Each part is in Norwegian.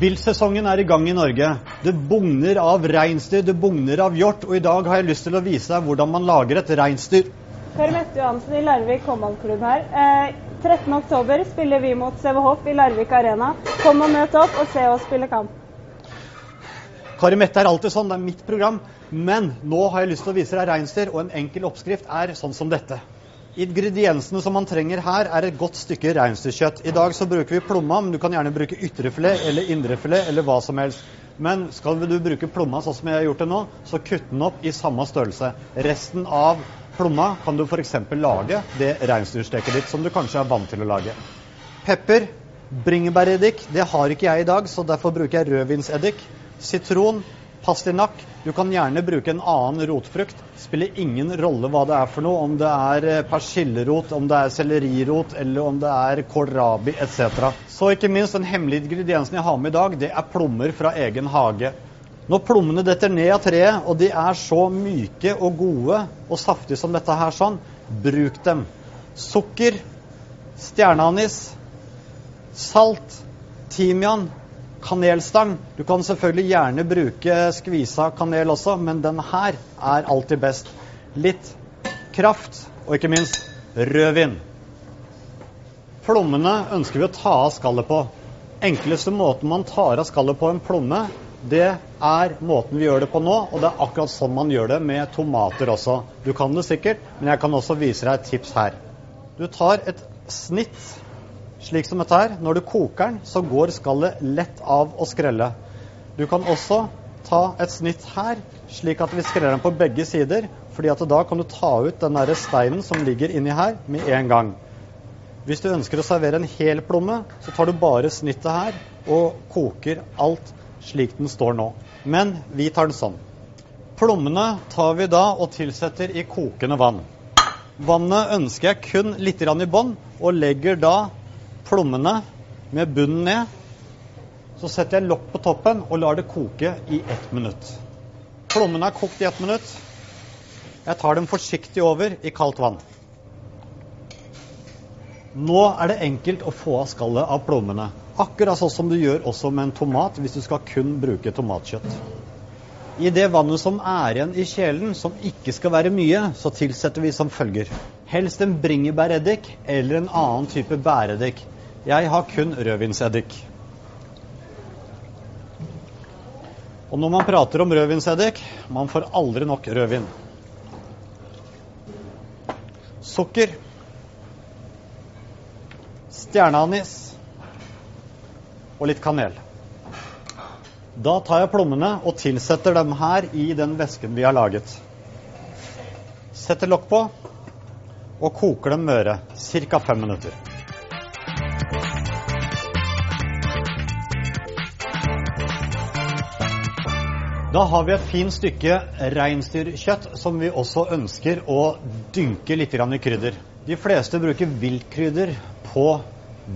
Viltsesongen er i gang i Norge. Det bugner av reinsdyr, det bugner av hjort, og i dag har jeg lyst til å vise deg hvordan man lager et reinsdyr. Per Mette Johansen i Larvik håndballklubb her. Eh, 13.10 spiller vi mot CV i Larvik Arena. Kom og møt opp og se oss spille kamp. Kari Mette er alltid sånn, det er mitt program. Men nå har jeg lyst til å vise deg reinsdyr, og en enkel oppskrift er sånn som dette. Ingrediensene som man trenger her, er et godt stykke reinsdyrkjøtt. I dag så bruker vi plomma, men du kan gjerne bruke ytrefilet eller indrefilet eller hva som helst. Men skal du bruke plomma sånn som jeg har gjort det nå, så kutt den opp i samme størrelse. Resten av plomma kan du f.eks. lage det reinsdyrsteket ditt som du kanskje er vant til å lage. Pepper, bringebæreddik, det har ikke jeg i dag, så derfor bruker jeg rødvinseddik. Sitron, pastinakk. Du kan gjerne bruke en annen rotfrukt. Spiller ingen rolle hva det er for noe, om det er eh, persillerot, om det er sellerirot eller om det er kålrabi etc. Så ikke minst den hemmelige ingrediensen jeg har med i dag, det er plommer fra egen hage. Når plommene detter ned av treet, og de er så myke og gode og saftige som dette her sånn, bruk dem. Sukker, stjerneanis, salt, timian, kanelstang. Du kan selvfølgelig gjerne bruke skvisa kanel også, men den her er alltid best. Litt kraft, og ikke minst rødvin. Plommene ønsker vi å ta av skallet på. Enkleste måten man tar av skallet på en plomme, det er måten vi gjør det på nå, og det er akkurat sånn man gjør det med tomater også. Du kan det sikkert, men jeg kan også vise deg et tips her. Du tar et snitt slik som dette her. Når du koker den, så går skallet lett av å skrelle. Du kan også ta et snitt her, slik at vi skreller den på begge sider. fordi at da kan du ta ut den der steinen som ligger inni her, med en gang. Hvis du ønsker å servere en hel plomme, så tar du bare snittet her og koker alt slik den står nå. Men vi tar den sånn. Plommene tar vi da og tilsetter i kokende vann. Vannet ønsker jeg kun litt i bånn, og legger da plommene med bunnen ned. Så setter jeg lokk på toppen og lar det koke i ett minutt. Plommene er kokt i ett minutt. Jeg tar dem forsiktig over i kaldt vann. Nå er det enkelt å få av skallet av plommene. Akkurat sånn som du gjør også med en tomat hvis du skal kun bruke tomatkjøtt. I det vannet som er igjen i kjelen, som ikke skal være mye, så tilsetter vi som følger. Helst en bringebæreddik eller en annen type bæreddik. Jeg har kun rødvinseddik. Og når man prater om rødvinseddik, man får aldri nok rødvin. Sukker. Stjerneanis. Og litt kanel. Da tar jeg plommene og tilsetter dem her i den væsken vi har laget. Setter lokk på og koker dem møre. Ca. fem minutter. Da har vi et fint stykke reinsdyrkjøtt som vi også ønsker å dynke litt i krydder. De fleste bruker viltkrydder på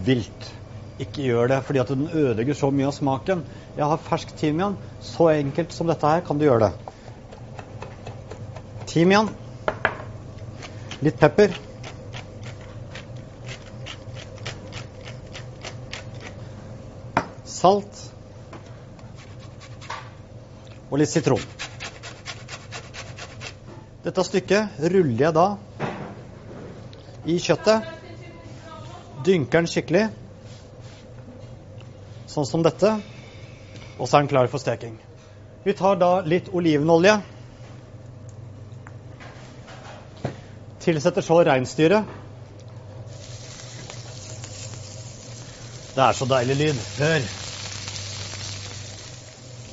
vilt. Ikke gjør det, fordi at den ødelegger så mye av smaken. Jeg har fersk timian. Så enkelt som dette her kan du gjøre det. Timian. Litt pepper. Salt og litt sitron. Dette stykket ruller jeg da i kjøttet. Dynker den skikkelig, sånn som dette. Og så er den klar for steking. Vi tar da litt olivenolje. Tilsetter så reinsdyret. Det er så deilig lyd. Hør.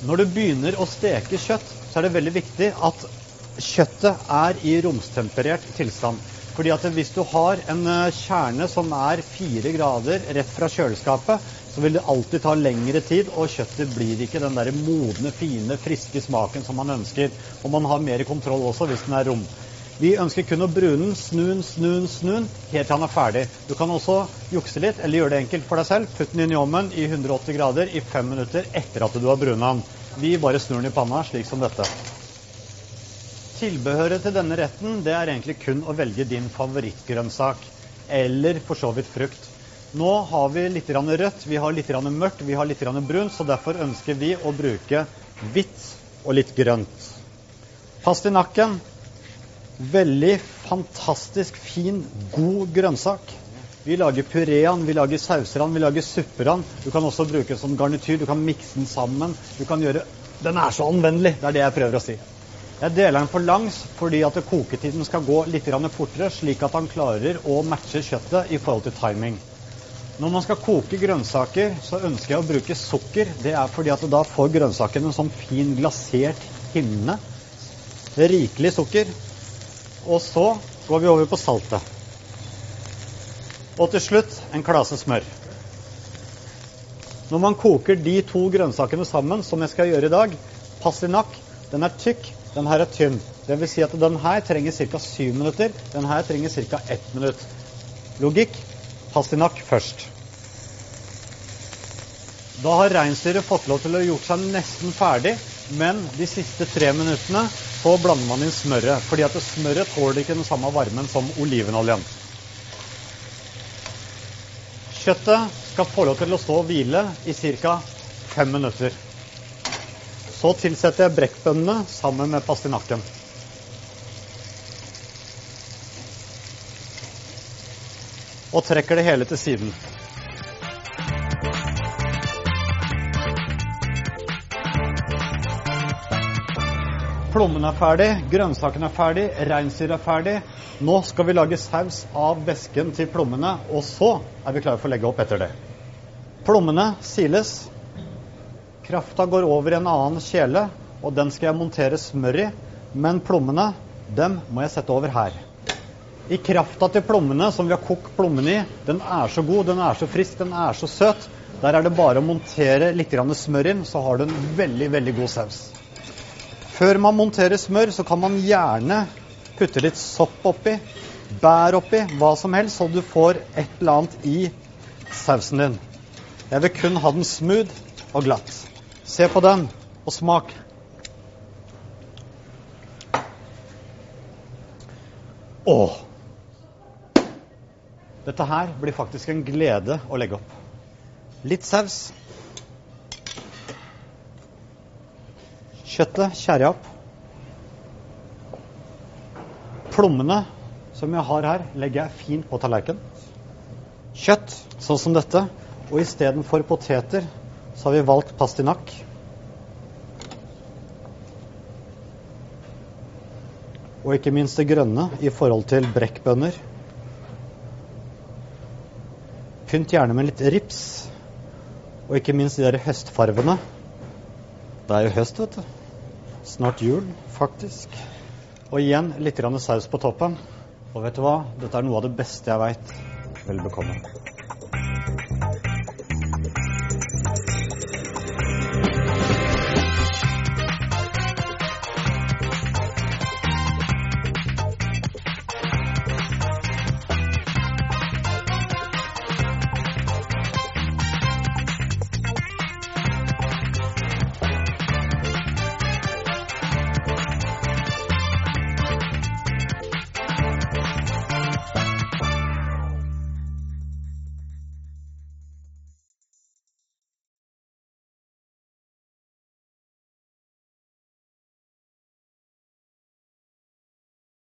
Når du begynner å steke kjøtt, så er det veldig viktig at kjøttet er i romstemperert tilstand. Fordi at hvis du har en eh, kjerne som er fire grader rett fra kjøleskapet, så vil det alltid ta lengre tid, og kjøttet blir ikke den der modne, fine, friske smaken som man ønsker. Og man har mer kontroll også hvis den er rom. Vi ønsker kun å brune den, snu den, snu den, snu den, helt til den er ferdig. Du kan også jukse litt, eller gjøre det enkelt for deg selv. Putt den inn i ovnen i 180 grader i fem minutter etter at du har bruna den. Vi bare snur den i panna, slik som dette. Tilbehøret til denne retten det er egentlig kun å velge din favorittgrønnsak. Eller for så vidt frukt. Nå har vi litt rødt, vi har litt mørkt, vi har litt brunt, så derfor ønsker vi å bruke hvitt og litt grønt. Pastinakken veldig fantastisk fin, god grønnsak. Vi lager purean, vi lager sauseran, vi lager supperan. Du kan også bruke som garnityr, du kan mikse den sammen. Du kan gjøre Den er så anvendelig, det er det jeg prøver å si. Jeg deler den på langs fordi at koketiden skal gå litt fortere, slik at han klarer å matche kjøttet i forhold til timing. Når man skal koke grønnsaker, så ønsker jeg å bruke sukker. Det er fordi at da får grønnsakene en sånn fin glasert hinne. Rikelig sukker. Og så går vi over på saltet. Og til slutt en klase smør. Når man koker de to grønnsakene sammen, som jeg skal gjøre i dag Pastinakk, den er tykk, den her er tynn. Det vil si at den her trenger ca. 7 minutter, den her trenger ca. 1 minutt. Logikk pastinakk først. Da har reinsdyret fått lov til å gjort seg nesten ferdig, men de siste tre minuttene så blander man inn smøret. fordi at smøret tåler ikke den samme varmen som olivenoljen. Kjøttet skal få lov til å stå og hvile i ca. fem minutter. Så tilsetter jeg brekkbønnene sammen med pastinakken. Og trekker det hele til siden. Plommen er ferdig, grønnsakene er ferdig, reinsdyret er ferdig. Nå skal vi lage saus av væsken til plommene, og så er vi klare for å legge opp etter det. Plommene siles. Krafta går over i en annen kjele, og den skal jeg montere smør i. Men plommene, dem må jeg sette over her. I krafta til plommene, som vi har kokt plommene i, den er så god, den er så frisk, den er så søt. Der er det bare å montere litt smør inn, så har du en veldig, veldig god saus. Før man monterer smør, så kan man gjerne putte litt sopp oppi, bær oppi, hva som helst, så du får et eller annet i sausen din. Jeg vil kun ha den smooth og glatt. Se på den, og smak. Åh! Dette her blir faktisk en glede å legge opp. Litt saus. Kjøttet skjærer jeg opp. Plommene som jeg har her, legger jeg fint på tallerkenen. Kjøtt, sånn som dette. Og istedenfor poteter så har vi valgt pastinakk. Og ikke minst det grønne i forhold til brekkbønner. Pynt gjerne med litt rips. Og ikke minst de der høstfarvene. Det er jo høst, vet du. Snart jul, faktisk. Og igjen litt saus på toppen. Og vet du hva? Dette er noe av det beste jeg veit. Vel bekomme.